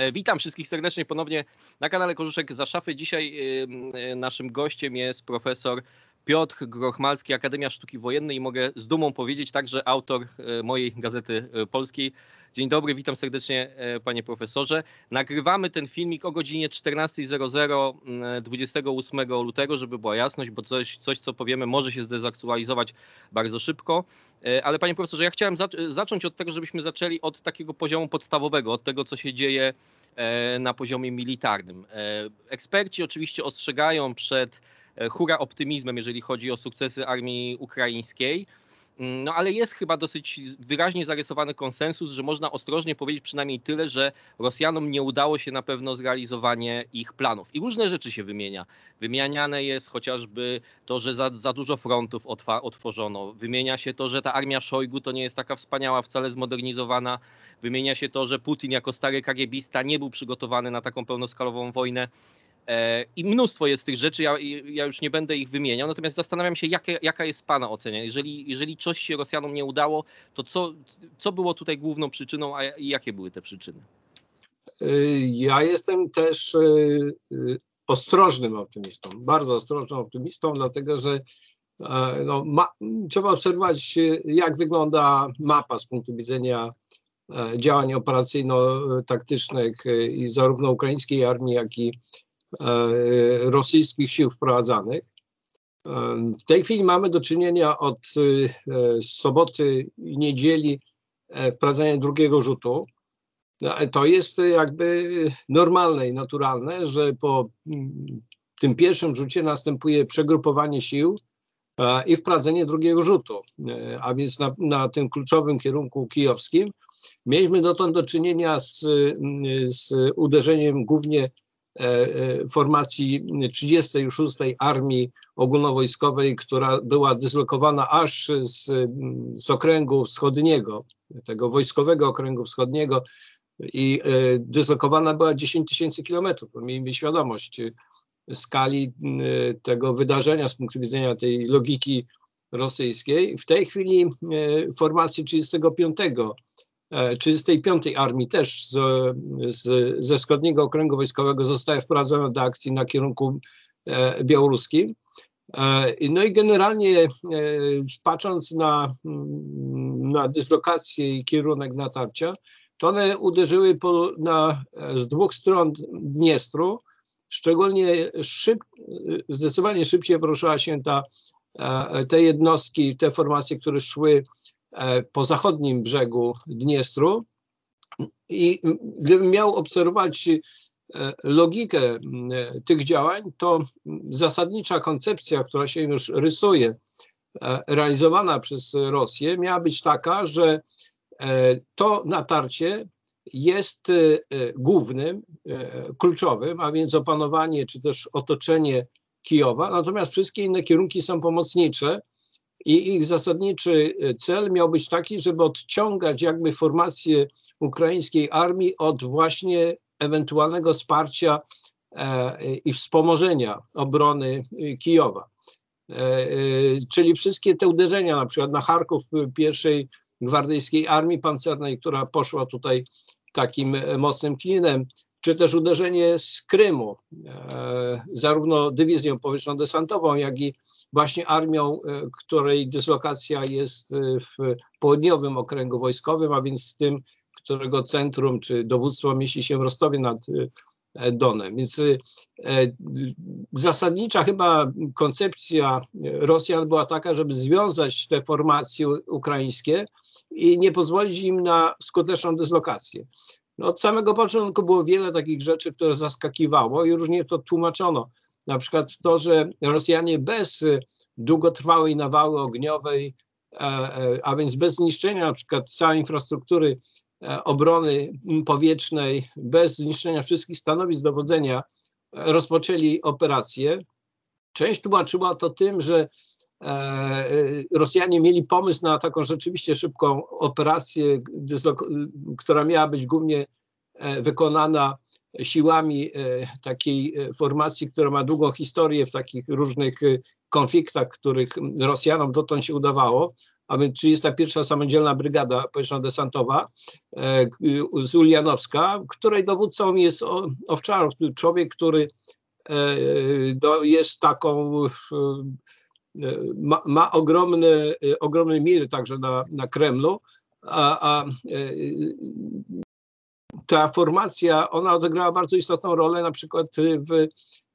E, witam wszystkich serdecznie ponownie na kanale Korzuszek za szafy. Dzisiaj e, naszym gościem jest profesor Piotr Grochmalski, Akademia Sztuki Wojennej i mogę z dumą powiedzieć także autor e, mojej Gazety Polskiej. Dzień dobry, witam serdecznie panie profesorze. Nagrywamy ten filmik o godzinie 14.00 28 lutego, żeby była jasność, bo coś, coś co powiemy może się zdezaktualizować bardzo szybko. Ale panie profesorze, ja chciałem zacząć od tego, żebyśmy zaczęli od takiego poziomu podstawowego, od tego, co się dzieje E, na poziomie militarnym. E, eksperci oczywiście ostrzegają przed e, hura optymizmem, jeżeli chodzi o sukcesy armii ukraińskiej. Mm, no ale jest chyba dosyć wyraźnie zarysowany konsensus, że można ostrożnie powiedzieć przynajmniej tyle, że Rosjanom nie udało się na pewno zrealizowanie ich planów. I różne rzeczy się wymienia. Wymieniane jest chociażby to, że za, za dużo frontów otworzono. Wymienia się to, że ta armia Szojgu to nie jest taka wspaniała, wcale zmodernizowana. Wymienia się to, że Putin jako stary kagiebista nie był przygotowany na taką pełnoskalową wojnę. E, I mnóstwo jest tych rzeczy, ja, ja, już nie będę ich wymieniał, natomiast zastanawiam się, jakie, jaka jest Pana ocena. Jeżeli, jeżeli coś się Rosjanom nie udało, to co, co było tutaj główną przyczyną, a jakie były te przyczyny? Y, ja jestem też y, ostrożnym optymistą, bardzo ostrożnym optymistą, dlatego że e, no, ma, trzeba obserwować, jak wygląda mapa z punktu widzenia e, działań operacyjno-taktycznych i zarówno ukraińskiej armii, jak i E, rosyjskich sił wprowadzanych. E, w tej chwili mamy do czynienia od e, soboty i niedzieli wprowadzenia drugiego rzutu. To jest jakby normalne i naturalne, że po mm, tym pierwszym rzucie następuje przegrupowanie sił i wprowadzenie drugiego rzutu. A więc na, na tym kluczowym kierunku kijowskim mieliśmy dotąd do czynienia z, z uderzeniem głównie E, e, formacji 36. Armii Ogólnowojskowej, która była dyslokowana aż z, z okręgu wschodniego, tego wojskowego okręgu wschodniego i e, dyslokowana była 10 tysięcy kilometrów. Miejmy świadomość skali tego wydarzenia z punktu widzenia tej logiki rosyjskiej. W tej chwili formacji 35 35. E, Armii też z, z, ze wschodniego okręgu wojskowego zostaje wprowadzona do akcji na kierunku e, białoruskim. E, no i generalnie patrząc na, na dyslokację i kierunek natarcia, to one uderzyły po, na, z dwóch stron Dniestru, szczególnie szyb, zdecydowanie szybciej poruszyła się ta, te jednostki, te formacje, które szły po zachodnim brzegu Dniestru. I gdybym miał obserwować e, logikę tych działań, to zasadnicza koncepcja, która się już rysuje, e, realizowana przez Rosję, miała być taka, że to natarcie jest głównym, kluczowym, a więc opanowanie czy też otoczenie Kijowa, natomiast wszystkie inne kierunki są pomocnicze i ich zasadniczy e, cel miał być taki, żeby odciągać jakby formację ukraińskiej armii od właśnie ewentualnego wsparcia e, i wspomożenia obrony e, Kijowa. Czyli wszystkie te uderzenia, na przykład na Charków pierwszej gwardyjskiej armii pancernej, która poszła tutaj takim mocnym klinem, czy też uderzenie z Krymu, e, zarówno dywizją powietrzno-desantową, jak i właśnie armią, e, której dyslokacja jest e, w południowym okręgu wojskowym, a więc tym, którego centrum czy dowództwo mieści się w Rostowie nad Donem. Więc zasadnicza chyba koncepcja Rosjan była taka, żeby związać te formacje ukraińskie i nie pozwolić im na skuteczną dyslokację. No od samego początku było wiele takich rzeczy, które zaskakiwało i różnie to tłumaczono. Na przykład to, że Rosjanie bez długotrwałej nawały ogniowej, e, e, a więc bez zniszczenia na przykład całej infrastruktury e, obrony powietrznej, bez zniszczenia wszystkich stanowisk dowodzenia, rozpoczęli operację. Część tłumaczyła to tym, że Rosjanie mieli pomysł na taką rzeczywiście szybką operację, która miała być głównie E, wykonana siłami e, takiej e, formacji, która ma długą historię w takich różnych konfliktach, których Rosjanom dotąd się udawało, a więc 31. Samodzielna Brygada Powietrzno-Desantowa z Ulianowska, której dowódcą jest Owczarow, człowiek, który jest taką ma, ma ogromny, ogromny mir także na, na Kremlu, a, a ta formacja, ona odegrała bardzo istotną rolę na przykład w,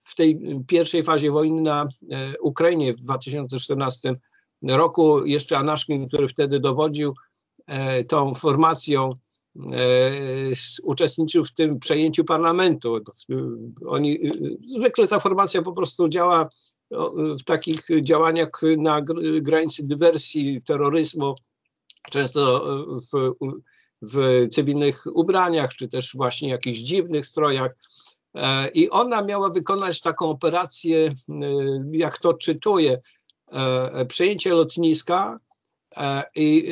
w tej pierwszej fazie wojny na e, Ukrainie w 2014 roku. Jeszcze Anaszkin, który wtedy dowodził e, tą formacją, e, uczestniczył w tym przejęciu parlamentu. Oni, zwykle ta formacja po prostu działa w takich działaniach na granicy dywersji, terroryzmu, często w, w cywilnych ubraniach, czy też właśnie jakichś dziwnych strojach. E, I ona miała wykonać taką operację, e, jak to czytuję, e, przejęcie lotniska i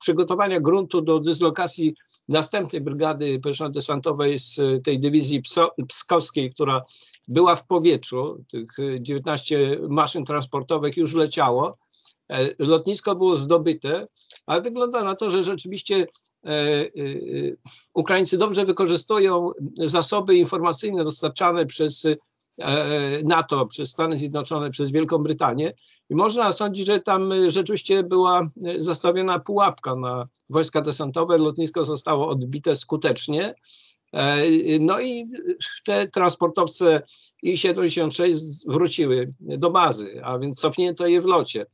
przygotowania gruntu do dyslokacji następnej brygady powietrzno-desantowej z tej dywizji pskowskiej, która była w powietrzu. Tych 19 maszyn transportowych już leciało. Lotnisko było zdobyte, ale wygląda na to, że rzeczywiście E, e, Ukraińcy dobrze wykorzystują zasoby informacyjne dostarczane przez e, NATO, przez Stany Zjednoczone, przez Wielką Brytanię i można sądzić, że tam rzeczywiście była zastawiona pułapka na wojska desantowe, lotnisko zostało odbite skutecznie. No i te transportowce I-76 wróciły do bazy, a więc cofnięto je w locie.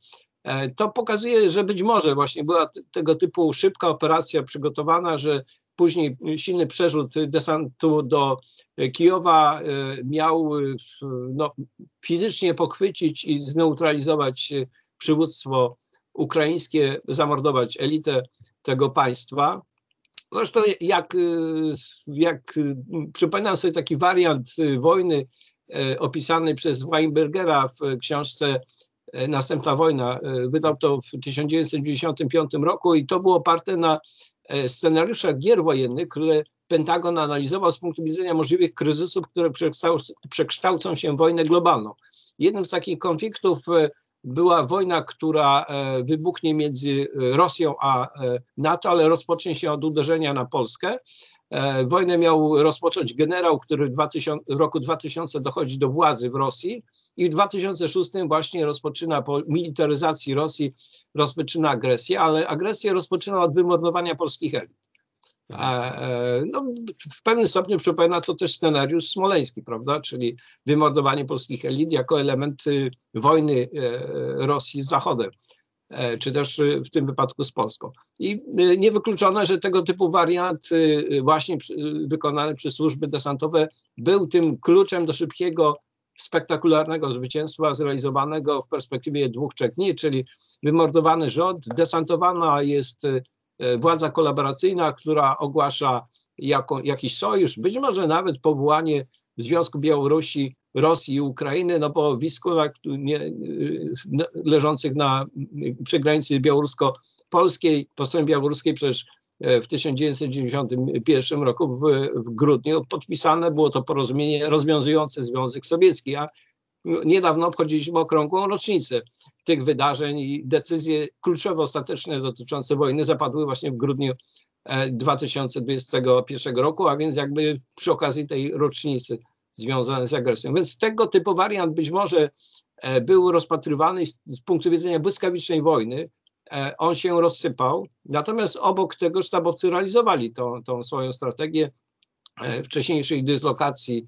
E, to pokazuje, że być może właśnie była tego typu szybka operacja przygotowana, że później silny przerzut desantu do Kijowa e, miał no, fizycznie pochwycić i zneutralizować przywództwo ukraińskie, zamordować elitę tego państwa. Zresztą jak, jak przypominam sobie taki wariant wojny opisany przez Weinbergera w książce następna wojna. Wydał to w 1995 roku i to było oparte na e, scenariuszach gier wojennych, które Pentagon analizował z punktu widzenia możliwych kryzysów, które przekształcą się w wojnę globalną. Jednym z takich konfliktów była wojna, która wybuchnie między Rosją a NATO, ale rozpocznie się od uderzenia na Polskę. E, wojnę miał rozpocząć generał, który w, 2000, w roku 2000 dochodzi do władzy w Rosji i w 2006 właśnie rozpoczyna po militaryzacji Rosji, rozpoczyna agresję, ale agresję rozpoczyna od wymordowania polskich elit. E, e, no, w pewnym stopniu przypomina to też scenariusz smoleński, prawda? Czyli wymordowanie polskich elit jako element y, wojny Rosji z Zachodem. E, czy też y, w tym wypadku z Polską. I y, niewykluczone, że tego typu wariant właśnie wykonany przez służby desantowe był tym kluczem do szybkiego, spektakularnego zwycięstwa zrealizowanego w perspektywie dwóch, trzech dni, czyli wymordowany rząd, desantowana jest władza kolaboracyjna, która ogłasza jako, jakiś sojusz, być może nawet powołanie Związku Białorusi Rosji i Ukrainy, no bo Wiskułach leżących na przy granicy białorusko-polskiej, po stronie białoruskiej przecież e, w 1991 roku w, w, grudniu podpisane było to porozumienie rozwiązujące Związek Sowiecki, a niedawno obchodziliśmy okrągłą rocznicę tych wydarzeń i decyzje kluczowe, ostateczne dotyczące wojny zapadły właśnie w grudniu 2021 e, roku, a więc jakby przy okazji tej rocznicy związane z agresją. Więc tego typu wariant być może e, był rozpatrywany z punktu widzenia błyskawicznej wojny. E, on się rozsypał, natomiast obok tego sztabowcy realizowali tą, tą swoją strategię wcześniejszej dyslokacji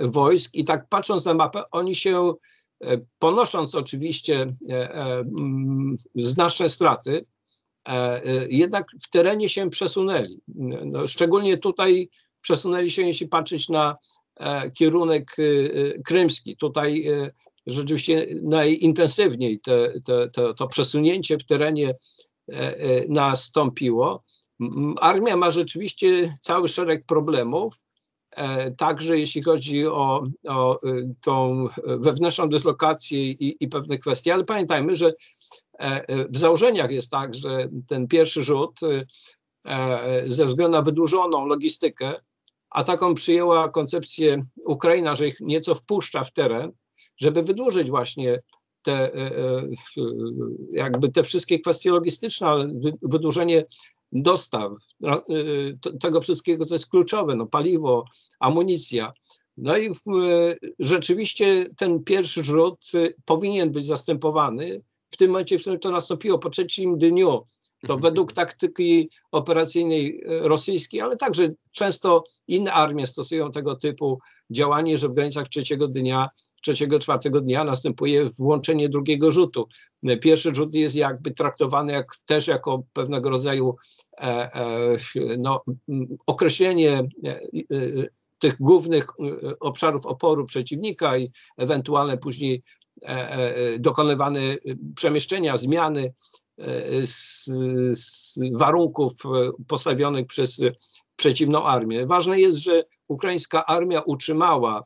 wojsk i tak patrząc na mapę, oni się ponosząc oczywiście znaczne straty, jednak w terenie się przesunęli. No, szczególnie tutaj przesunęli się, jeśli patrzeć na E, kierunek e, e, krymski. Tutaj rzeczywiście najintensywniej te, te, te, to przesunięcie w terenie nastąpiło. Armia ma rzeczywiście cały szereg problemów, także jeśli chodzi o, o tą wewnętrzną dyslokację i, i pewne kwestie, ale pamiętajmy, że w założeniach jest tak, że ten pierwszy rzut ze względu na wydłużoną logistykę a taką przyjęła koncepcję Ukraina, że ich nieco wpuszcza w teren, żeby wydłużyć właśnie te, jakby te wszystkie kwestie logistyczne, wydłużenie dostaw tego wszystkiego, co jest kluczowe, no paliwo, amunicja. No i rzeczywiście ten pierwszy rzut powinien być zastępowany w tym momencie, w którym to nastąpiło, po trzecim dniu to mhm. według taktyki operacyjnej e, rosyjskiej, ale także często inne armie stosują tego typu działanie, że w granicach trzeciego dnia, trzeciego, czwartego dnia następuje włączenie drugiego rzutu. E, pierwszy rzut jest jakby traktowany jak, też jako pewnego rodzaju e, e, no, określenie e, e, tych głównych obszarów oporu przeciwnika i ewentualne później dokonywane przemieszczenia, zmiany z, z warunków e, postawionych przez przeciwną armię. Ważne jest, że ukraińska armia utrzymała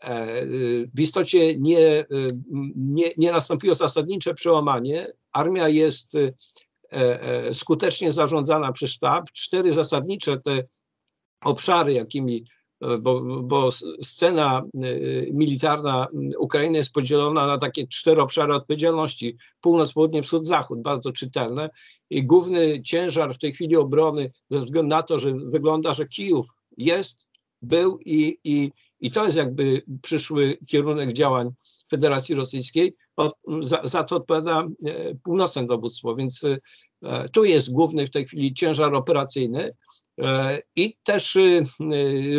e, w istocie nie, e, nie, nie nastąpiło zasadnicze przełamanie. Armia jest skutecznie zarządzana przez sztab. Cztery zasadnicze te obszary, jakimi bo, bo scena y, militarna Ukrainy jest podzielona na takie cztery obszary odpowiedzialności: północ, południe, wschód, zachód, bardzo czytelne. I główny ciężar w tej chwili obrony, ze względu na to, że wygląda, że Kijów jest, był i, i, i to jest jakby przyszły kierunek działań Federacji Rosyjskiej. za, za, to odpowiada e, północne dowództwo, więc e, tu jest główny w tej chwili ciężar operacyjny. E, I też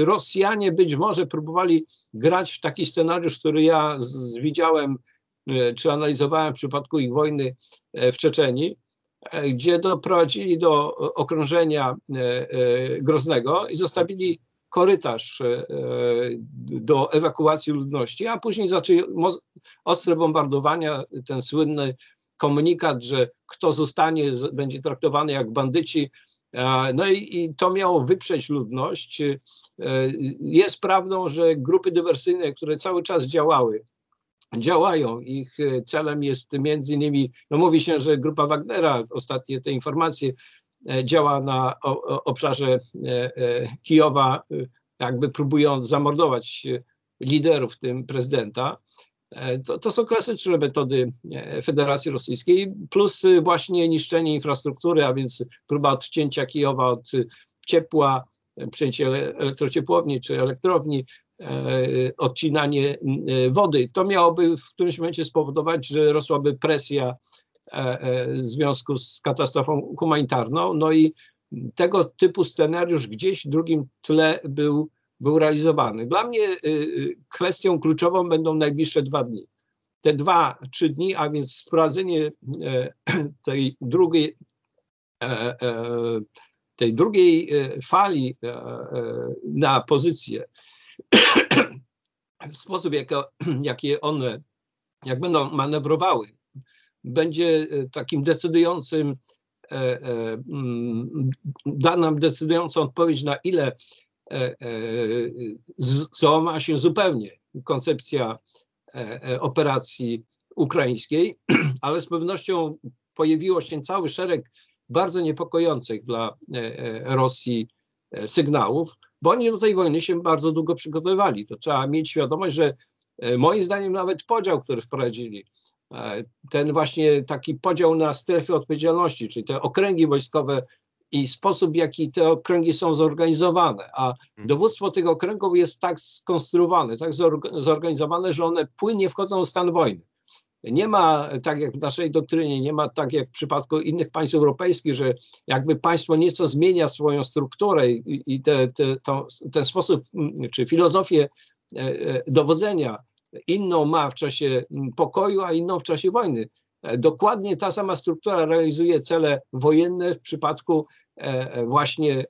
Rosjanie być może próbowali grać w taki scenariusz, który ja widziałem y, czy analizowałem w przypadku ich wojny w Czeczeni, gdzie doprowadzili do okrążenia Groznego i zostawili korytarz do ewakuacji ludności, a później zaczęli ostre bombardowania, ten słynny komunikat, że kto zostanie, będzie traktowany jak bandyci, no i, i, to miało wyprzeć ludność. E, jest prawdą, że grupy dywersyjne, które cały czas działały, działają. Ich e, celem jest między innymi, no mówi się, że grupa Wagnera, ostatnie te informacje, e, działa na obszarze Kijowa, jakby próbując zamordować liderów, w tym prezydenta. E, to, to, są klasyczne metody e, Federacji Rosyjskiej, plus właśnie niszczenie infrastruktury, a więc próba odcięcia Kijowa od ciepła, e, przejęcie elektrociepłowni czy elektrowni, odcinanie wody. To miałoby w którymś momencie spowodować, że rosłaby presja w związku z katastrofą humanitarną. No i tego typu scenariusz gdzieś w drugim tle był był realizowany. Dla mnie y, y, kwestią kluczową będą najbliższe dwa dni. Te dwa, trzy dni, a więc wprowadzenie e, tej drugiej, e, e, tej drugiej fali na pozycję w sposób, jaki one, jak będą manewrowały, będzie takim decydującym, da nam decydującą odpowiedź na ile E, e, załamała się zupełnie koncepcja e, operacji ukraińskiej, ale z pewnością pojawiło się cały szereg bardzo niepokojących dla Rosji sygnałów, bo oni do tej wojny się bardzo długo przygotowywali. To trzeba mieć świadomość, że moim zdaniem nawet podział, który wprowadzili, ten właśnie taki podział na strefy odpowiedzialności, czyli te okręgi wojskowe i sposób, w jaki te okręgi są zorganizowane, a mhm. dowództwo tych okręgów jest tak skonstruowane, tak zorganizowane, że one płynnie wchodzą w stan wojny. Nie ma, tak jak w naszej doktrynie, nie ma tak jak w przypadku innych państw europejskich, że jakby państwo nieco zmienia swoją strukturę i, i te, te, to, ten sposób, czy filozofię e, e, dowodzenia inną ma w czasie pokoju, a inną w czasie wojny. E, dokładnie ta sama struktura realizuje cele wojenne w przypadku e, e, właśnie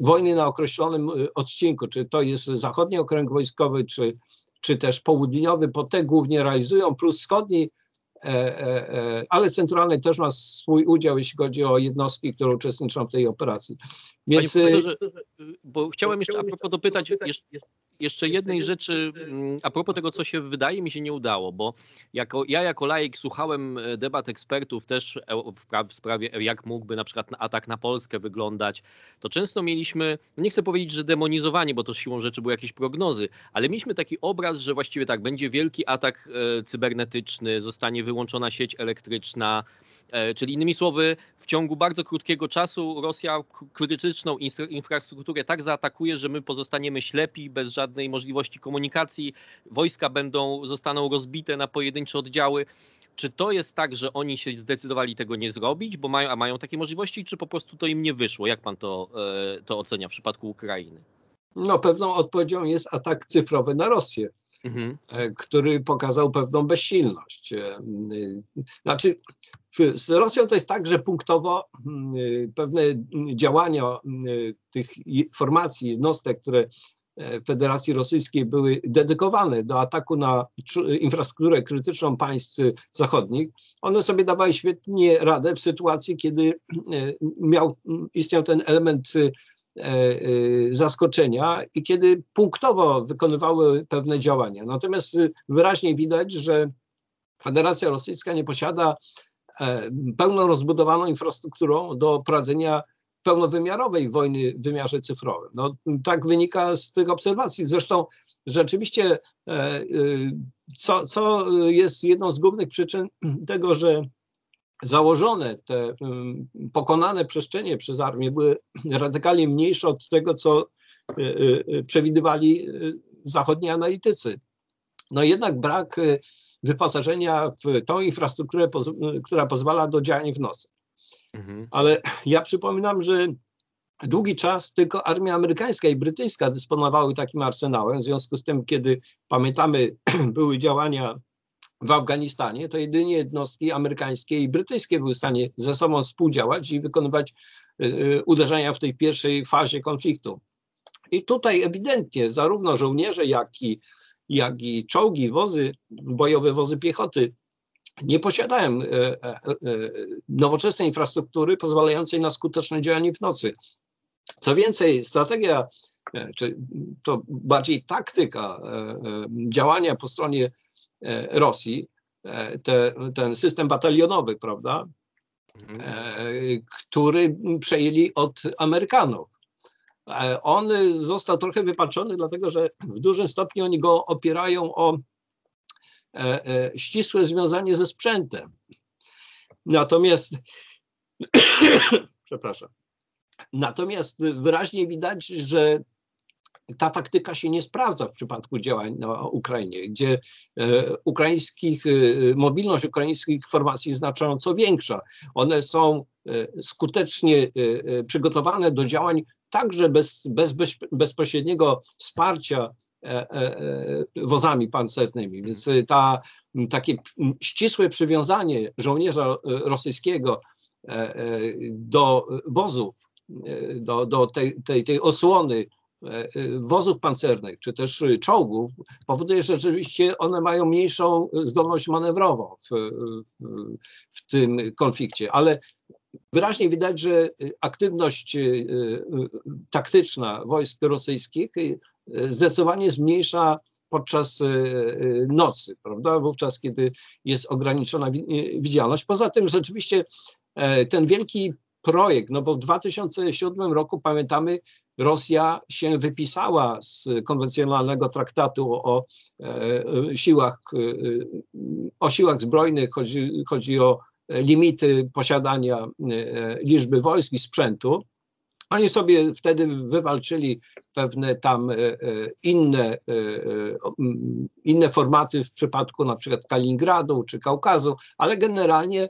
wojny na określonym odcinku, czy to jest zachodni okręg wojskowy, czy, czy też południowy, bo te głównie realizują, plus wschodni, ale centralny też ma swój udział, jeśli chodzi o jednostki, które uczestniczą w tej operacji. Więc... bo chciałem jeszcze a propos dopytać, jeszcze jednej rzeczy, mm, a propos tego, co się wydaje mi się nie udało, bo jako, ja jako laik słuchałem e, debat ekspertów też e, w sprawie, jak mógłby na przykład atak na Polskę wyglądać, to często mieliśmy, no nie chcę powiedzieć, że demonizowani, bo to siłą rzeczy były jakieś prognozy, ale mieliśmy taki obraz, że właściwie tak, będzie wielki atak e, cybernetyczny, zostanie wyłączona sieć elektryczna, E, czyli innymi słowy, w ciągu bardzo krótkiego czasu Rosja krytyczną infrastrukturę tak zaatakuje, że my pozostaniemy ślepi, bez żadnej możliwości komunikacji. Wojska będą, zostaną rozbite na pojedyncze oddziały. Czy to jest tak, że oni się zdecydowali tego nie zrobić, bo mają, a mają takie możliwości, czy po prostu to im nie wyszło? Jak pan to, e, to ocenia w przypadku Ukrainy? No, pewną odpowiedzią jest atak cyfrowy na Rosję. Mhm. E, który pokazał pewną bezsilność. Znaczy, z Rosją to jest tak, że punktowo mm, pewne działania y, tych formacji, jednostek, które e, Federacji Rosyjskiej były dedykowane do ataku na infrastrukturę krytyczną państw zachodnich, one sobie dawały świetnie radę w sytuacji, kiedy e, miał, istniał ten element e, zaskoczenia i kiedy punktowo wykonywały pewne działania. Natomiast wyraźnie widać, że Federacja Rosyjska nie posiada E, pełną rozbudowaną infrastrukturą do prowadzenia pełnowymiarowej wojny w wymiarze cyfrowym. No, tak wynika z tych obserwacji. Zresztą rzeczywiście, e, e, co, co jest jedną z głównych przyczyn tego, że założone te pokonane przestrzenie przez armię były radykalnie mniejsze od tego, co przewidywali zachodni analitycy. No jednak brak wyposażenia w tą infrastrukturę, która pozwala do działań w nocy. Mhm. Ale ja przypominam, że długi czas tylko armia amerykańska i brytyjska dysponowały takim arsenałem. W związku z tym, kiedy pamiętamy, były działania w Afganistanie, to jedynie jednostki amerykańskie i brytyjskie były w stanie ze sobą współdziałać i wykonywać y, y, uderzenia w tej pierwszej fazie konfliktu. I tutaj ewidentnie zarówno żołnierze, jak i jak i czołgi, wozy, bojowe wozy piechoty nie posiadają e, e, e, nowoczesnej infrastruktury pozwalającej na skuteczne działanie w nocy. Co więcej, strategia, czy to bardziej taktyka działania po stronie Rosji, te, ten system batalionowy, prawda, mhm. który przejęli od Amerykanów. E, on został trochę wypaczony, dlatego że w dużym stopniu oni go opierają o e, e, ścisłe związanie ze sprzętem. Natomiast, przepraszam, natomiast wyraźnie widać, że ta taktyka się nie sprawdza w przypadku działań na Ukrainie, gdzie ukraińskich, mobilność ukraińskich formacji jest znacząco większa. One są skutecznie przygotowane do działań także bez, bez, bez bezpośredniego wsparcia e, e, e, wozami pancernymi. Więc ta, takie ścisłe przywiązanie żołnierza rosyjskiego do wozów, do, do tej, tej, tej osłony wozów pancernych, czy też czołgów, powoduje, że rzeczywiście one mają mniejszą zdolność manewrową w, w, w tym konflikcie. Ale wyraźnie widać, że aktywność taktyczna wojsk rosyjskich zdecydowanie zmniejsza podczas nocy, prawda? Wówczas, kiedy jest ograniczona widzialność. Poza tym rzeczywiście e, ten wielki projekt, no bo w 2007 roku pamiętamy, Rosja się wypisała z konwencjonalnego traktatu o e, siłach, o siłach zbrojnych, chodzi, chodzi o limity posiadania e, liczby wojsk i sprzętu. Oni sobie wtedy wywalczyli pewne tam e, e, inne, inne formaty w przypadku na przykład Kaliningradu czy Kaukazu, ale generalnie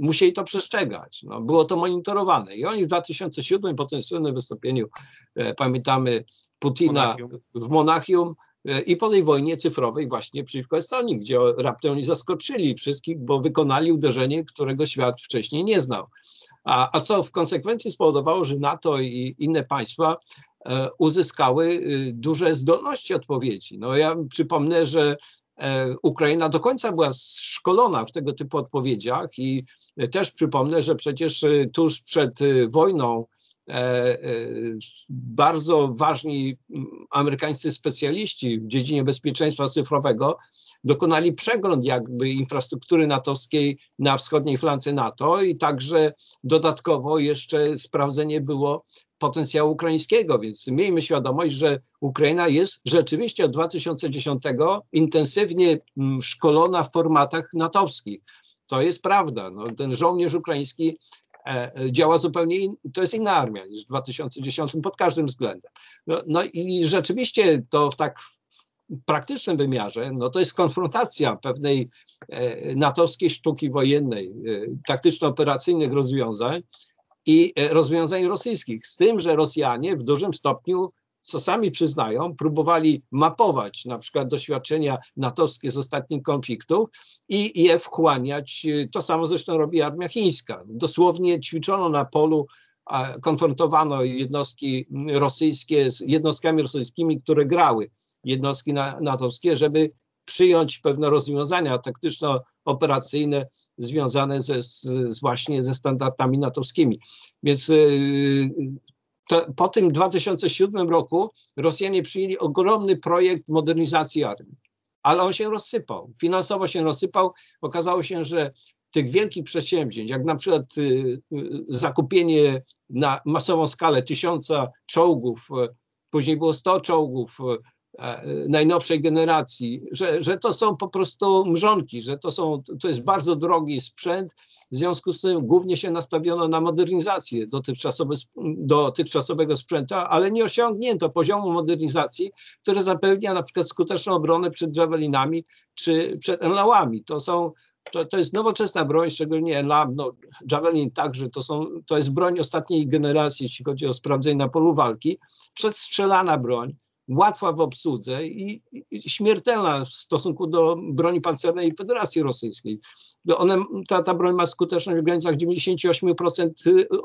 musieli to przestrzegać. No, było to monitorowane. I oni w 2007 po tym słynnym wystąpieniu, pamiętamy Putina Monachium. w Monachium, i po tej wojnie cyfrowej właśnie przeciwko Estonii, gdzie raptem oni zaskoczyli wszystkich, bo wykonali uderzenie, którego świat wcześniej nie znał. A, a co w konsekwencji spowodowało, że NATO i inne państwa e, uzyskały y, duże zdolności odpowiedzi. No ja przypomnę, że e, Ukraina do końca była szkolona w tego typu odpowiedziach i też przypomnę, że przecież y, tuż przed wojną E, e, bardzo ważni amerykańscy specjaliści w dziedzinie bezpieczeństwa cyfrowego dokonali przegląd jakby infrastruktury natowskiej na wschodniej flance NATO i także dodatkowo jeszcze sprawdzenie było potencjału ukraińskiego, więc miejmy świadomość, że Ukraina jest rzeczywiście od 2010 intensywnie szkolona w formatach natowskich. To jest prawda. No, ten żołnierz ukraiński e, e, działa zupełnie, in, to jest inna armia niż w 2010 pod każdym względem. No, no i rzeczywiście to w tak praktycznym wymiarze, no to jest konfrontacja pewnej e, natowskiej sztuki wojennej, taktyczno-operacyjnych rozwiązań i rozwiązań rosyjskich. Z tym, że Rosjanie w dużym stopniu co sami przyznają, próbowali mapować na przykład doświadczenia natowskie z ostatnich konfliktów i je wchłaniać. To samo zresztą robi armia chińska. Dosłownie ćwiczono na polu, konfrontowano jednostki rosyjskie z jednostkami rosyjskimi, które grały jednostki natowskie, żeby przyjąć pewne rozwiązania taktyczno-operacyjne związane ze, z, właśnie ze standardami natowskimi. Więc y, to, po tym 2007 roku Rosjanie przyjęli ogromny projekt modernizacji armii, ale on się rozsypał, finansowo się rozsypał. Okazało się, że tych wielkich przedsięwzięć, jak na przykład y, y, zakupienie na masową skalę tysiąca czołgów, y, później było 100 czołgów, E, najnowszej generacji, że, że to są po prostu mrzonki, że to, są, to jest bardzo drogi sprzęt, w związku z tym głównie się nastawiono na modernizację dotychczasowe, dotychczasowego sprzętu, ale nie osiągnięto poziomu modernizacji, który zapewnia na przykład skuteczną obronę przed javelinami czy przed enlałami. To są to, to jest nowoczesna broń, szczególnie Enlam, no, Javelin także, to, są, to jest broń ostatniej generacji, jeśli chodzi o sprawdzenie na polu walki, przedstrzelana broń, łatwa w obsłudze i, śmiertelna w stosunku do broni pancernej Federacji Rosyjskiej. One, ta, ta broń ma skuteczność w granicach 98%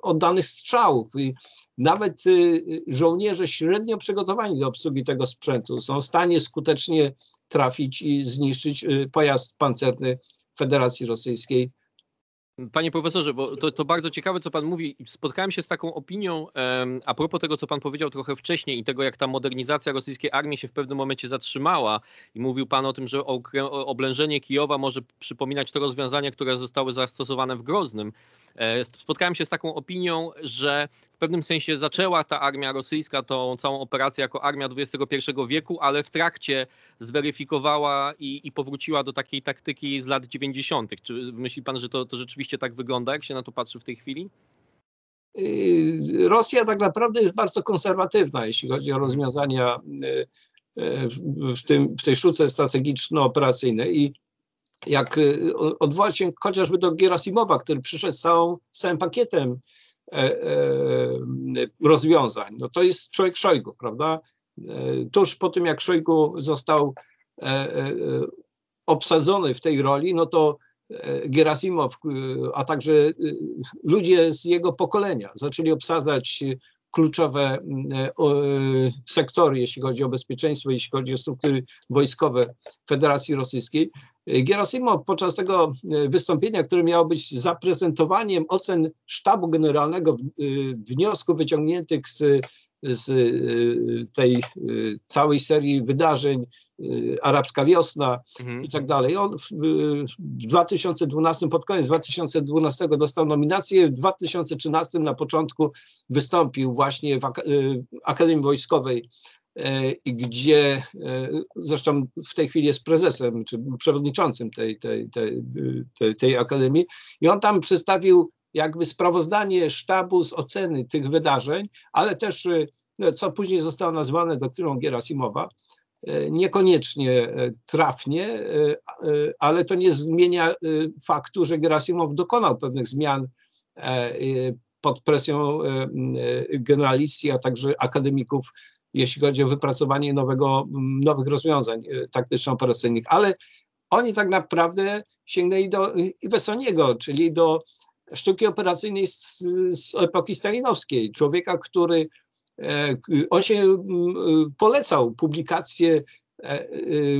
oddanych strzałów i nawet y, żołnierze średnio przygotowani do obsługi tego sprzętu są w stanie skutecznie trafić i zniszczyć y, pojazd pancerny Federacji Rosyjskiej Panie profesorze, bo to, to, bardzo ciekawe, co pan mówi. Spotkałem się z taką opinią a propos tego, co pan powiedział trochę wcześniej i tego, jak ta modernizacja rosyjskiej armii się w pewnym momencie zatrzymała. I mówił pan o tym, że oblężenie Kijowa może przypominać to rozwiązania, które zostały zastosowane w Groznym. E, spotkałem się z taką opinią, że w pewnym sensie zaczęła ta armia rosyjska tą całą operację jako armia XXI wieku, ale w trakcie zweryfikowała i, i powróciła do takiej taktyki z lat 90. Czy myśli pan, że to, to rzeczywiście tak wygląda, jak się na to patrzy w tej chwili? Yy, Rosja tak naprawdę jest bardzo konserwatywna, jeśli chodzi o rozwiązania yy, yy, w, tym, w tej sztuce strategiczno-operacyjnej i jak odwołać się chociażby do Gerasimowa, który przyszedł z całą, całym pakietem e, e, rozwiązań, no to jest człowiek Szojgu, prawda? E, tuż po tym, jak Szojgu został obsadzony w tej roli, no to Gerasimow, a także ludzie z jego pokolenia zaczęli obsadzać kluczowe sektory, jeśli chodzi o bezpieczeństwo, jeśli chodzi o struktury wojskowe Federacji Rosyjskiej. Gerasimow podczas tego wystąpienia, które miało być zaprezentowaniem ocen sztabu generalnego wniosków wyciągniętych z z y, tej y, całej serii wydarzeń, y, arabska wiosna mhm. i tak dalej. On w 2012, pod koniec 2012 dostał nominację, w 2013 na początku wystąpił właśnie w Akademii Wojskowej gdzie zresztą w tej chwili jest prezesem czy przewodniczącym tej, tej, tej, tej, tej akademii i on tam przedstawił jakby sprawozdanie sztabu z oceny tych wydarzeń, ale też y, co później zostało nazwane doktryną Gerasimowa, y, niekoniecznie y, trafnie, ale to nie zmienia faktu, że Gerasimow dokonał pewnych zmian e, pod presją generalicji, a także akademików, jeśli chodzi o wypracowanie nowego, nowych rozwiązań taktyczno-operacyjnych. Ale oni tak naprawdę sięgnęli do Iwesoniego, czyli do sztuki operacyjnej z, z epoki stalinowskiej. Człowieka, który e, on się polecał publikacje e, e,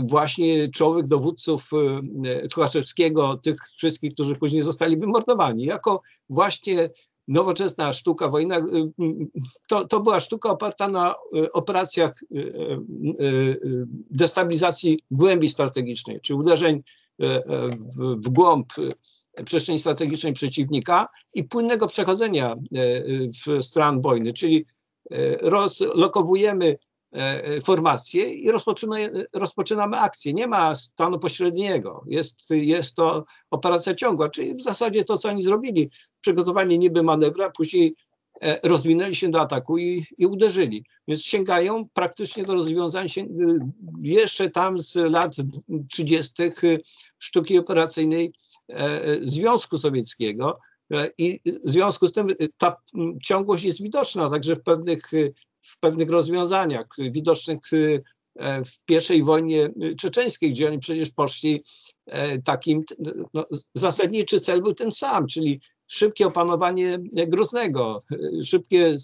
właśnie czołowych dowódców Tułaczewskiego, tych wszystkich, którzy później zostali wymordowani, jako właśnie nowoczesna sztuka wojna, to, to była sztuka oparta na operacjach destabilizacji głębi strategicznej, czy uderzeń w, w głąb przestrzeni strategicznej przeciwnika i płynnego przechodzenia w stran wojny, czyli rozlokowujemy E, formację i rozpoczynamy, akcję. Nie ma stanu pośredniego. Jest, jest to operacja ciągła, czyli w zasadzie to, co oni zrobili. Przygotowali niby manewra, później e, rozwinęli się do ataku i, i uderzyli. Więc sięgają praktycznie do rozwiązań się, jeszcze tam z lat 30. sztuki operacyjnej e, Związku Sowieckiego. I w związku z tym ta ciągłość jest widoczna także w pewnych w pewnych rozwiązaniach widocznych e, w pierwszej wojnie czeczeńskiej, gdzie oni przecież poszli e, takim, no, zasadniczy cel był ten sam, czyli szybkie opanowanie Groznego, szybkie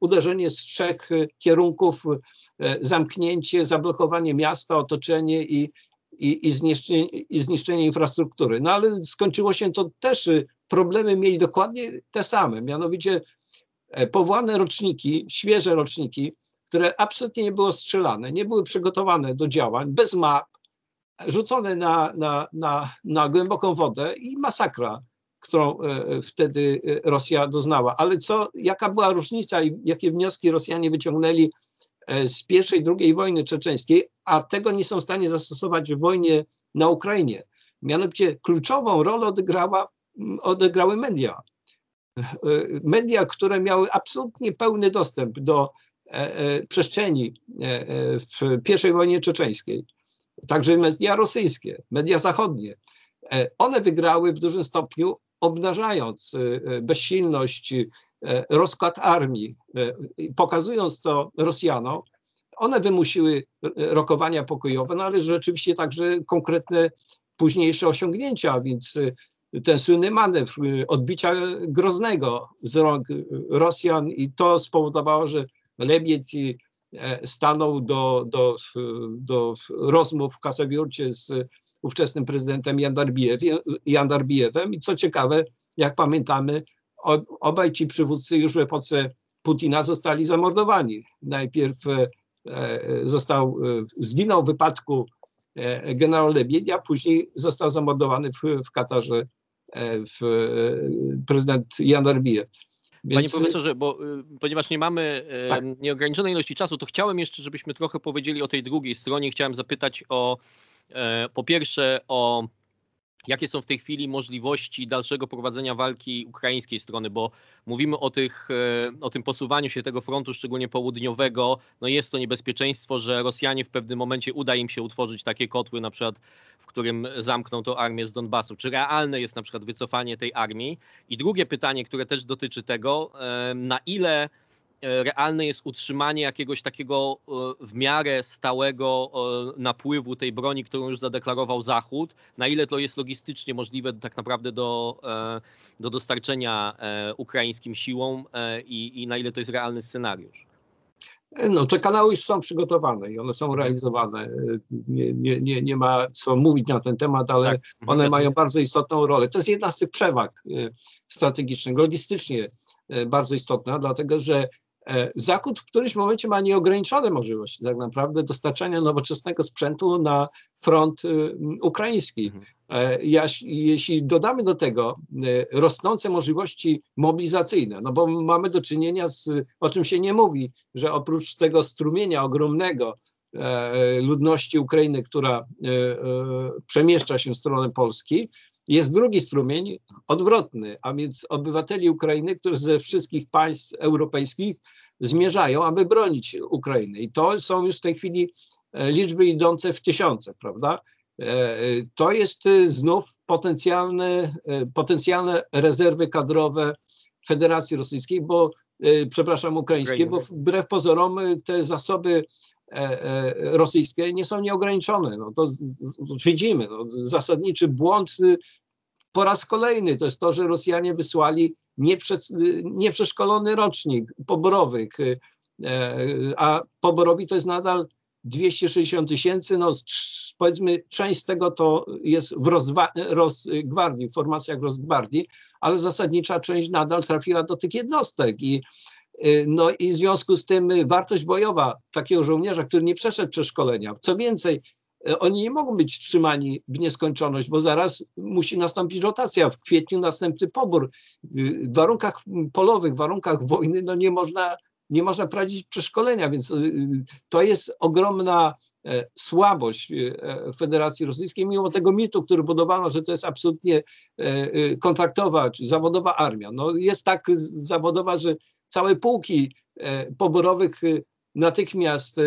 uderzenie z trzech kierunków, e, zamknięcie, zablokowanie miasta, otoczenie i, i, i, zniszczenie, i zniszczenie infrastruktury. No ale skończyło się to też, problemy mieli dokładnie te same, mianowicie E, powołane roczniki, świeże roczniki, które absolutnie nie były strzelane, nie były przygotowane do działań, bez map, rzucone na, na, na, na głęboką wodę i masakra, którą e, wtedy e, Rosja doznała. Ale co, jaka była różnica i jakie wnioski Rosjanie wyciągnęli z pierwszej, drugiej wojny czeczeńskiej, a tego nie są w stanie zastosować w wojnie na Ukrainie. Mianowicie kluczową rolę odegrała, odegrały media. E, media, które miały absolutnie pełny dostęp do e, e, przestrzeni w pierwszej wojnie czeczeńskiej, także media rosyjskie, media zachodnie, one wygrały w dużym stopniu, obnażając bezsilność, rozkład armii, pokazując to Rosjanom, one wymusiły rokowania pokojowe, no ale rzeczywiście także konkretne późniejsze osiągnięcia, więc ten słynny manewr y, odbicia Groznego z rąk Rosjan i to spowodowało, że Lebied e, stanął do, do, do rozmów w Kasawiurcie z ówczesnym prezydentem Jandarbijewem i co ciekawe, jak pamiętamy, obaj ci przywódcy już w epoce Putina zostali zamordowani. Najpierw e, e, został, zginął w wypadku generał Lebied, a później został zamordowany w, w Katarze w, e, prezydent Jan Arbijew. Więc... Panie profesorze, bo y, ponieważ nie mamy tak. nieograniczonej ilości czasu, to chciałem jeszcze, żebyśmy trochę powiedzieli o tej drugiej stronie. Chciałem zapytać o e, po pierwsze o Jakie są w tej chwili możliwości dalszego prowadzenia walki ukraińskiej strony, bo mówimy o, tych, e, o tym posuwaniu się tego frontu, szczególnie południowego. No jest to niebezpieczeństwo, że Rosjanie w pewnym momencie uda im się utworzyć takie kotły, na przykład, w którym zamkną tą armię z Donbasu. Czy realne jest na przykład wycofanie tej armii? I drugie pytanie, które też dotyczy tego, e, na ile realne jest utrzymanie jakiegoś takiego e, w miarę stałego e, napływu tej broni, którą już zadeklarował Zachód, na ile to jest logistycznie możliwe tak naprawdę do, do dostarczenia ukraińskim siłom i, i na ile to jest realny scenariusz. No, te kanały już są przygotowane i one są realizowane. Nie, nie, nie, nie ma co mówić na ten temat, ale tak, one mają bardzo istotną rolę. To jest jedna z tych przewag strategicznych, logistycznie bardzo istotna, dlatego że E, Zachód w którymś momencie ma nieograniczone możliwości tak naprawdę dostarczania nowoczesnego sprzętu na front y, ukraiński. Mhm. E, jeśli dodamy do tego e, rosnące możliwości mobilizacyjne, no bo mamy do czynienia z, o czym się nie mówi, że oprócz tego strumienia ogromnego ludności Ukrainy, która przemieszcza się w stronę Polski, jest drugi strumień odwrotny, a więc obywateli Ukrainy, którzy ze wszystkich państw europejskich zmierzają, aby bronić Ukrainy. I to są już w tej chwili e, liczby idące w tysiące, prawda? E, to jest znów potencjalne, potencjalne rezerwy kadrowe Federacji Rosyjskiej, bo, e, przepraszam, ukraińskiej, bo wbrew pozorom te zasoby rosyjskie nie są nieograniczone. No to widzimy. No, zasadniczy błąd po raz kolejny to jest to, że Rosjanie wysłali nieprze, nieprzeszkolony rocznik poborowych, e, a poborowi to jest nadal 260 tysięcy, no powiedzmy część z tego to jest w Rosgwardii, w formacjach Rosgwardii, ale zasadnicza część nadal trafiła do tych jednostek i y, no i w związku z tym wartość bojowa takiego żołnierza, który nie przeszedł przeszkolenia, co więcej, y, oni nie mogą być trzymani w nieskończoność, bo zaraz musi nastąpić rotacja, w kwietniu następny pobór. Y, w warunkach polowych, w warunkach wojny, no nie można nie można prowadzić przeszkolenia, więc y, y, to jest ogromna e, słabość e, Federacji Rosyjskiej, mimo tego mitu, który budowano, że to jest absolutnie e, kontraktowa czy zawodowa armia. No jest tak zawodowa, że całe pułki poborowych natychmiast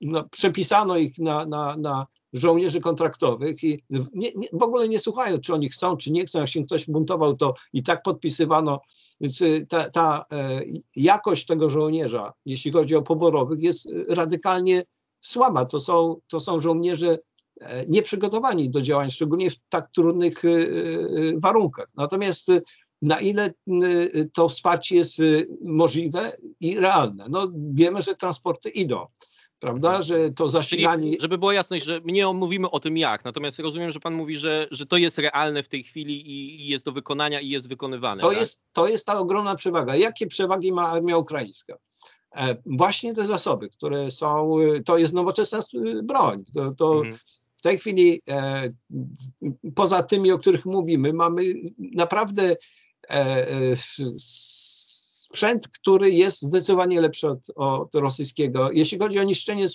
no, przepisano ich na, na, na żołnierzy kontraktowych i nie, nie, w ogóle nie słuchają, czy oni chcą, czy nie chcą. Jak się ktoś buntował, to i tak podpisywano. Więc ta, ta e, jakość tego żołnierza, jeśli chodzi o poborowych, jest radykalnie słaba. To są, to są żołnierze e, nieprzygotowani do działań, szczególnie w tak trudnych warunkach. Natomiast na ile to wsparcie jest możliwe i realne? No, wiemy, że transporty idą prawda, mhm. że to zasilanie... Czyli, żeby była jasność, że my nie mówimy o tym jak, natomiast rozumiem, że pan mówi, że, że to jest realne w tej chwili i, i jest do wykonania i jest wykonywane. To, tak? jest, to jest ta ogromna przewaga. Jakie przewagi ma armia ukraińska? E, właśnie te zasoby, które są, to jest nowoczesna broń. To, to mhm. w tej chwili e, poza tymi, o których mówimy, mamy naprawdę sprzęt, który jest zdecydowanie lepszy od, od rosyjskiego. Jeśli chodzi o niszczenie e,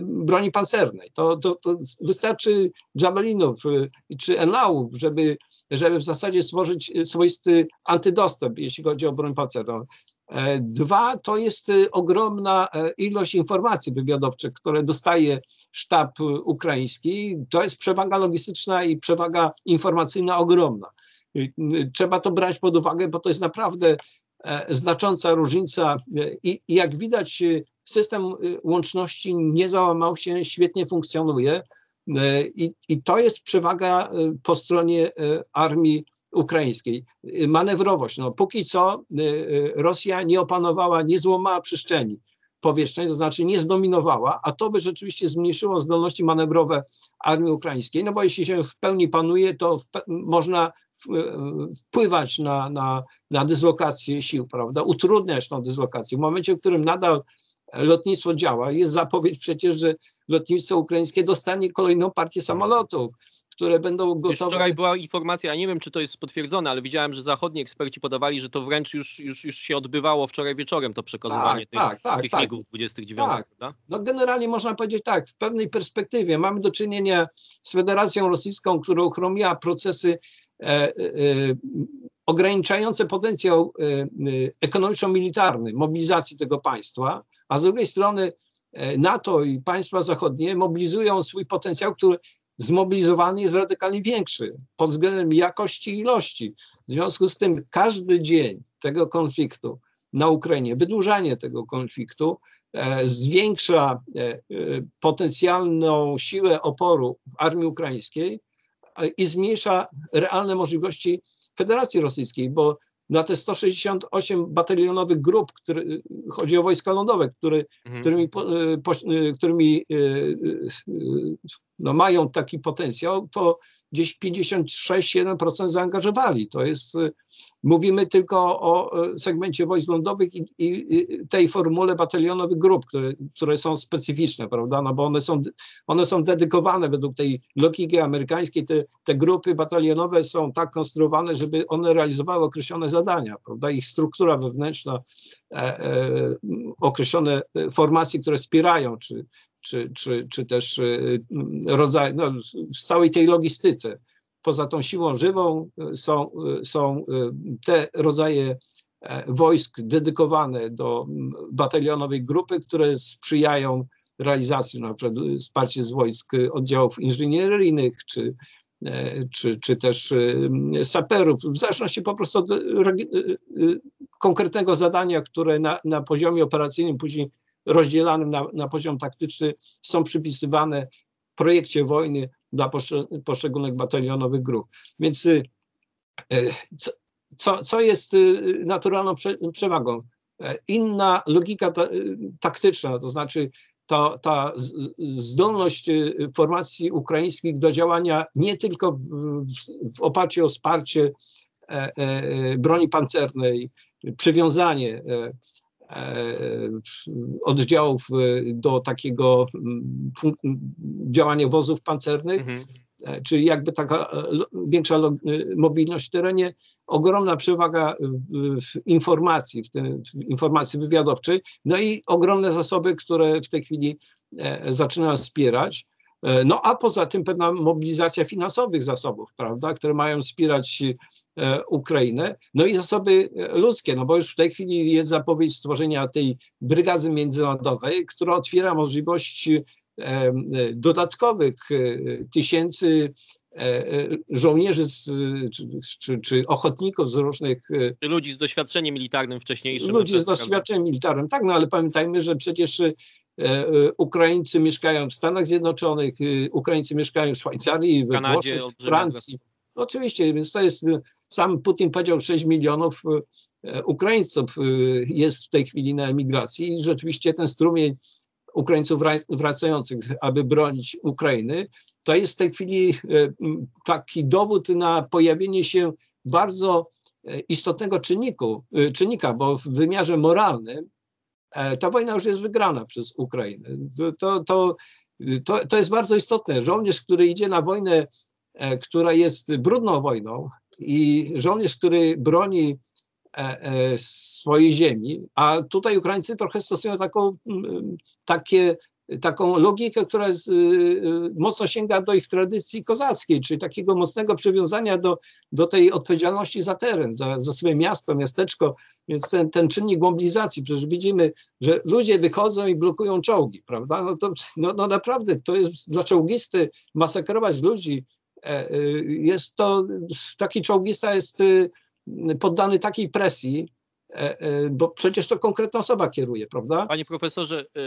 broni pancernej, to, to, to wystarczy javelinów e, czy enałów, żeby, żeby w zasadzie stworzyć swoisty antydostęp, jeśli chodzi o broń pancerną. E, dwa, to jest ogromna ilość informacji wywiadowczych, które dostaje sztab ukraiński. To jest przewaga logistyczna i przewaga informacyjna ogromna. Trzeba to brać pod uwagę, bo to jest naprawdę e, znacząca różnica e, i, jak widać e, system łączności nie załamał się, świetnie funkcjonuje i, i to jest przewaga po stronie armii ukraińskiej. Manewrowość. No, póki co Rosja nie opanowała, nie złamała przestrzeni powietrznej, to znaczy nie zdominowała, a to by rzeczywiście zmniejszyło zdolności manewrowe armii ukraińskiej, no bo jeśli się w pełni panuje, to w można wpływać na, na, na dyslokację sił, prawda, utrudniać tą dyslokację. W momencie, w którym nadal lotnictwo działa, jest zapowiedź przecież, że lotnictwo ukraińskie dostanie kolejną partię samolotów, które będą gotowe. Wczoraj była informacja, a nie wiem, czy to jest potwierdzone, ale widziałem, że zachodni eksperci podawali, że to wręcz już, już, już się odbywało wczoraj wieczorem, to przekazywanie tak, tych, tak, tak, tych tak. 29. Tak. Prawda? No generalnie można powiedzieć tak, w pewnej perspektywie mamy do czynienia z Federacją Rosyjską, która uchromiła procesy E, e, ograniczające potencjał e, ekonomiczno-militarny mobilizacji tego państwa, a z drugiej strony NATO i państwa zachodnie mobilizują swój potencjał, który zmobilizowany jest radykalnie większy pod względem jakości i ilości. W związku z tym każdy dzień tego konfliktu na Ukrainie, wydłużanie tego konfliktu zwiększa potencjalną siłę oporu armii ukraińskiej, i zmniejsza realne możliwości Federacji Rosyjskiej, bo na te 168 batalionowych grup, które, chodzi o wojska lądowe, które, mhm. którymi, po, po, którymi no, mają taki potencjał, to gdzieś 56-7% zaangażowali. To jest, y, mówimy tylko o y, segmencie wojsk lądowych i, i, tej formule batalionowych grup, które, które są specyficzne, prawda, no bo one są, one są dedykowane według tej logiki amerykańskiej, te, te grupy batalionowe są tak konstruowane, żeby one realizowały określone zadania, prawda, ich struktura wewnętrzna, e, e, określone formacje, które wspierają, czy, czy, czy, czy też y, rodzaj, no, w całej tej logistyce. Poza tą siłą żywą y, są, y, są te rodzaje e, wojsk dedykowane do batalionowej grupy, które sprzyjają realizacji, na przykład wsparcie z wojsk oddziałów inżynieryjnych, czy, e, czy, czy też saperów, w zależności po prostu od konkretnego zadania, które na, na poziomie operacyjnym później rozdzielanym na, na poziom taktyczny są przypisywane w projekcie wojny dla poszczególnych batalionowych grup. Więc y, y, co, co jest y, naturalną przewagą? E, inna logika taktyczna, to znaczy ta, ta zdolność formacji ukraińskich do działania nie tylko w, w oparciu o wsparcie broni pancernej, przywiązanie oddziałów do takiego działania wozów pancernych, mhm. czy jakby taka większa mobilność w terenie, ogromna przewaga w informacji, w, tym, w informacji wywiadowczej, no i ogromne zasoby, które w tej chwili e, zaczynają wspierać. E, no a poza tym pewna mobilizacja finansowych zasobów, prawda, które mają wspierać e, Ukrainę, no i zasoby ludzkie, no bo już w tej chwili jest zapowiedź stworzenia tej brygady międzynarodowej, która otwiera możliwość dodatkowych tysięcy E, e, żołnierzy z, czy, czy, czy, ochotników z różnych. E, ludzi z doświadczeniem militarnym wcześniejszym. Ludzi z doświadczeniem militarnym, tak, no ale pamiętajmy, że przecież Ukraińcy mieszkają w Stanach Zjednoczonych, Ukraińcy mieszkają w Szwajcarii, w Kanadzie, Włoszech, w Francji. Oczywiście, więc to jest, sam Putin powiedział, 6 milionów Ukraińców jest w tej chwili na emigracji i rzeczywiście ten strumień Ukraińców wracających, aby bronić Ukrainy, to jest w tej chwili e, taki dowód na pojawienie się bardzo e, istotnego czynniku, e, czynnika, bo w wymiarze moralnym ta wojna już jest wygrana przez Ukrainę. To, to, to, to jest bardzo istotne. Żołnierz, który idzie na wojnę, która jest brudną wojną i żołnierz, który broni E, e, swojej ziemi, a tutaj Ukraińcy trochę stosują taką, takie, taką logikę, która jest, y, y, mocno sięga do ich tradycji kozackiej, czyli takiego mocnego przywiązania do, do tej odpowiedzialności za teren, za, za swoje miasto, miasteczko, więc ten, ten czynnik mobilizacji, przecież widzimy, że ludzie wychodzą i blokują czołgi, prawda? No to no, no naprawdę to jest dla czołgisty masakrować ludzi, e, y, jest to, taki czołgista jest poddany takiej presji, bo przecież to konkretna osoba kieruje, prawda? Panie profesorze, e,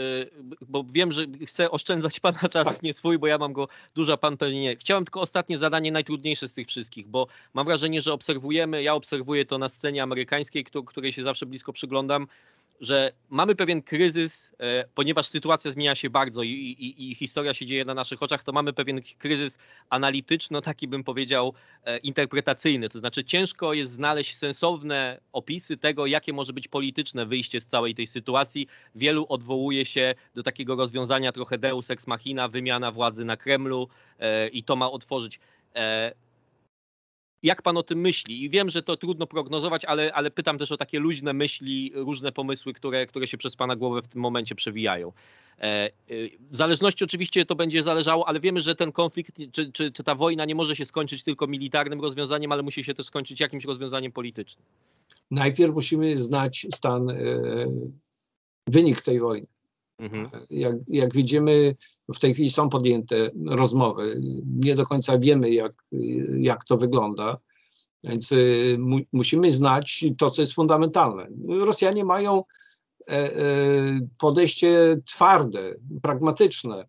bo wiem, że chcę oszczędzać pana czas, tak. nie swój, bo ja mam go dużo, pan pewnie nie. Chciałem tylko ostatnie zadanie, najtrudniejsze z tych wszystkich, bo mam wrażenie, że obserwujemy, ja obserwuję to na scenie amerykańskiej, której się zawsze blisko przyglądam, że mamy pewien kryzys, e, ponieważ sytuacja zmienia się bardzo i, i, i, historia się dzieje na naszych oczach, to mamy pewien kryzys analityczno, taki bym powiedział, e, interpretacyjny. To znaczy ciężko jest znaleźć sensowne opisy tego, jakie może być polityczne wyjście z całej tej sytuacji. Wielu odwołuje się do takiego rozwiązania trochę deus ex machina, wymiana władzy na Kremlu e, i to ma otworzyć jak pan o tym myśli? I wiem, że to trudno prognozować, ale, ale pytam też o takie luźne myśli, różne pomysły, które, które się przez pana głowę w tym momencie przewijają. E, e, w zależności oczywiście to będzie zależało, ale wiemy, że ten konflikt, czy, czy, czy ta wojna nie może się skończyć tylko militarnym rozwiązaniem, ale musi się też skończyć jakimś rozwiązaniem politycznym. Najpierw musimy znać stan, e, wynik tej wojny. Mhm. Jak, jak widzimy, w tej chwili są podjęte rozmowy. Nie do końca wiemy, jak, jak to wygląda. Więc y, mu, musimy znać to, co jest fundamentalne. Rosjanie mają e, e, podejście twarde, pragmatyczne,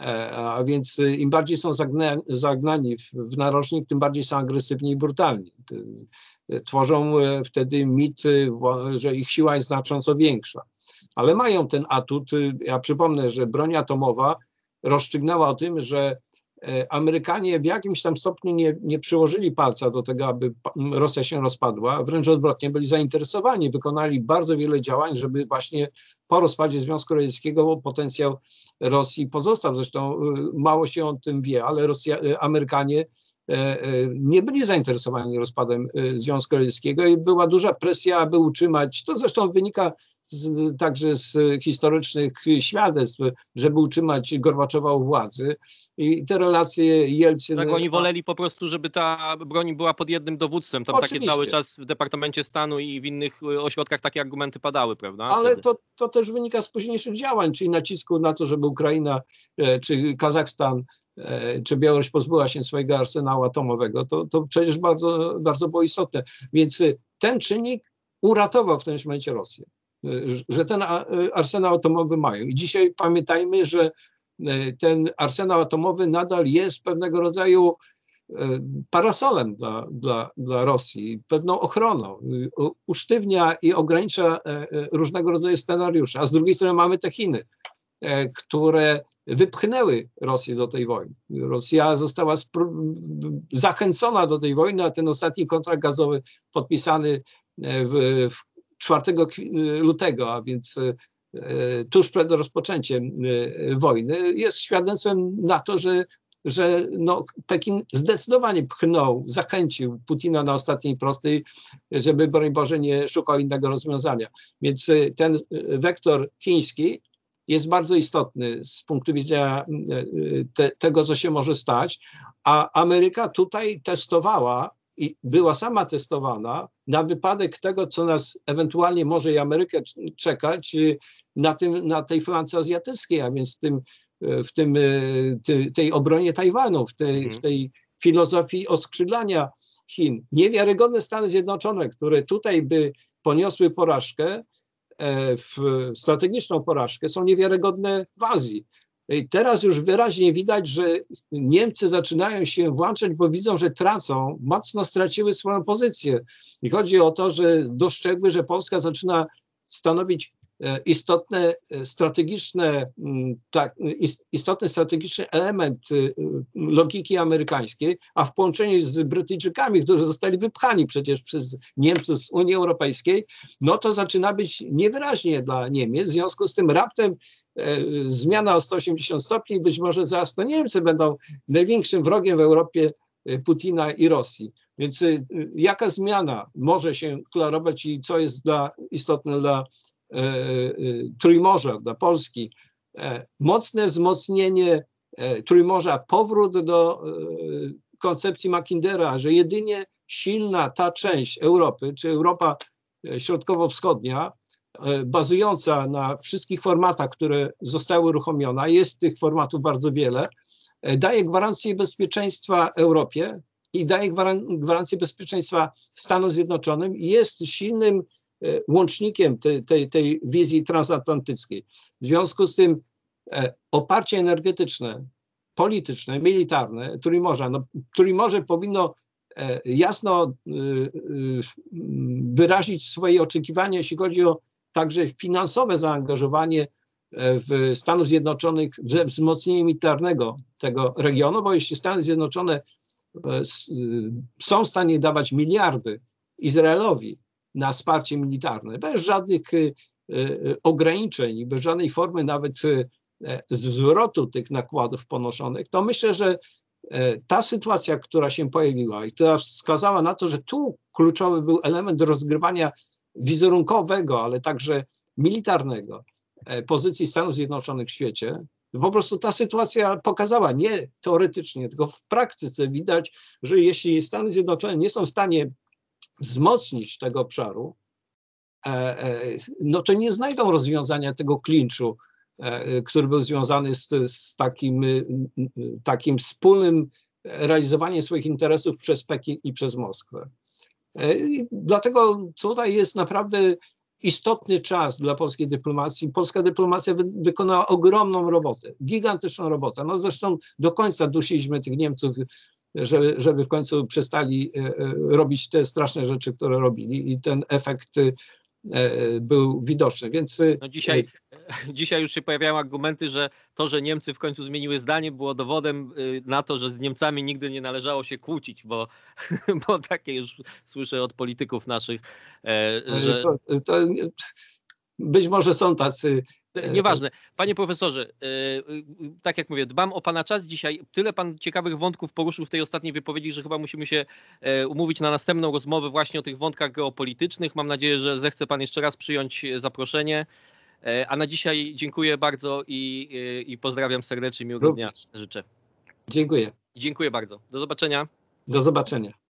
e, a więc im bardziej są zagnani, zagnani w narożnik, tym bardziej są agresywni i brutalni. Tworzą wtedy mit, że ich siła jest znacząco większa ale mają ten atut. Ja przypomnę, że broń atomowa rozstrzygnęła o tym, że e, Amerykanie w jakimś tam stopniu nie, nie przyłożyli palca do tego, aby Rosja się rozpadła, wręcz odwrotnie, byli zainteresowani, wykonali bardzo wiele działań, żeby właśnie po rozpadzie Związku Radzieckiego potencjał Rosji pozostał. Zresztą e, mało się o tym wie, ale Rosja, e, Amerykanie nie byli zainteresowani rozpadem Związku Radzieckiego i była duża presja, aby utrzymać, to zresztą wynika z, także z historycznych świadectw, żeby utrzymać Gorbaczowa u władzy. I te relacje Jelcyn... Tak, oni woleli po prostu, żeby ta broń była pod jednym dowódcem. Tam Oczywiście. takie cały czas w Departamencie Stanu i w innych ośrodkach takie argumenty padały, prawda? Ale to, to też wynika z późniejszych działań, czyli nacisku na to, żeby Ukraina e, czy Kazachstan e, czy Białoruś pozbyła się swojego arsenału atomowego, to, to przecież bardzo, bardzo było istotne. Więc ten czynnik uratował w tym momencie Rosję że ten arsenał atomowy mają. I dzisiaj pamiętajmy, że e, ten arsenał atomowy nadal jest pewnego rodzaju e, parasolem dla, dla, dla Rosji, pewną ochroną. Usztywnia i ogranicza e, różnego rodzaju scenariusze. A z drugiej strony mamy te Chiny, e, które wypchnęły Rosję do tej wojny. Rosja została zachęcona do tej wojny, a ten ostatni kontrakt gazowy podpisany w, w 4 lutego, a więc tuż przed rozpoczęciem wojny, jest świadectwem na to, że że no, Pekin zdecydowanie pchnął, zachęcił Putina na ostatniej prostej, żeby, broń Boże, nie szukał innego rozwiązania. Więc y, ten y, wektor chiński jest bardzo istotny z punktu widzenia y, te, tego, co się może stać, a Ameryka tutaj testowała i była sama testowana na wypadek tego, co nas ewentualnie może i Amerykę czekać na, tym, na tej flance azjatyckiej, a więc tym w tym, e, tej obronie Tajwanu, w tej, w mhm. tej filozofii oskrzydlania Chin. Niewiarygodne Stany Zjednoczone, które tutaj by poniosły porażkę, e, w strategiczną porażkę, są niewiarygodne w Azji. Teraz już wyraźnie widać, że Niemcy zaczynają się włączać, bo widzą, że tracą, mocno straciły swoją pozycję. I chodzi o to, że dostrzegły, że Polska zaczyna stanowić E, istotne e, strategiczne, mm, tak, istotny strategiczny element y, logiki amerykańskiej, a w połączeniu z Brytyjczykami, którzy zostali wypchani przecież przez Niemców z Unii Europejskiej, no to zaczyna być niewyraźnie dla Niemiec. W związku z tym raptem zmiana o 180 stopni, być może zaraz to Niemcy będą największym wrogiem w Europie Putina i Rosji. Więc y, jaka zmiana może się klarować i co jest dla, istotne dla E, e, Trójmorza, dla Polski, e, mocne wzmocnienie Trójmorza, powrót do koncepcji Mackindera, że jedynie silna ta część Europy, czy Europa środkowo-wschodnia, bazująca na wszystkich formatach, które zostały uruchomione, jest tych formatów bardzo wiele, daje gwarancję bezpieczeństwa Europie i daje gwarancję bezpieczeństwa Stanom Zjednoczonym i jest silnym E, łącznikiem tej, tej, tej wizji transatlantyckiej. W związku z tym e, oparcie energetyczne, polityczne, militarne Trójmorza, no, Trójmorze powinno e, jasno wyrazić swoje oczekiwania, jeśli chodzi o także finansowe zaangażowanie w Stanów Zjednoczonych, we wzmocnienie militarnego tego regionu, bo jeśli Stany Zjednoczone są w stanie dawać miliardy Izraelowi, na wsparcie militarne, bez żadnych ograniczeń, bez żadnej formy nawet e, zwrotu tych nakładów ponoszonych, to myślę, że e, ta sytuacja, która się pojawiła i która wskazała na to, że tu kluczowy był element rozgrywania wizerunkowego, ale także militarnego e, pozycji Stanów Zjednoczonych w świecie, po prostu ta sytuacja pokazała, nie teoretycznie, tylko w praktyce widać, że jeśli Stany Zjednoczone nie są w stanie wzmocnić tego obszaru, e, e, no to nie znajdą rozwiązania tego klinczu, który był związany z, z takim, takim wspólnym realizowaniem swoich interesów przez Pekin i przez Moskwę. I dlatego tutaj jest naprawdę istotny czas dla polskiej dyplomacji. Polska dyplomacja wy, wykonała ogromną robotę, gigantyczną robotę. No zresztą do końca dusiliśmy tych Niemców żeby, żeby w końcu przestali e, e, robić te straszne rzeczy, które robili i ten efekt e, był widoczny. Więc no dzisiaj, dzisiaj już się pojawiają argumenty, że to, że Niemcy w końcu zmieniły zdanie, było dowodem na to, że z Niemcami nigdy nie należało się kłócić, bo, bo takie już słyszę od polityków naszych. Że... To, to, być może są tacy E, nieważne. Panie profesorze, e, e, tak jak mówię, dbam o pana czas dzisiaj. Tyle pan ciekawych wątków poruszył w tej ostatniej wypowiedzi, że chyba musimy się umówić na następną rozmowę właśnie o tych wątkach geopolitycznych. Mam nadzieję, że zechce pan jeszcze raz przyjąć zaproszenie. A na dzisiaj dziękuję bardzo i, i pozdrawiam serdecznie. Miłego dnia życzę. Dziękuję. Dziękuję bardzo. Do zobaczenia. Do zobaczenia.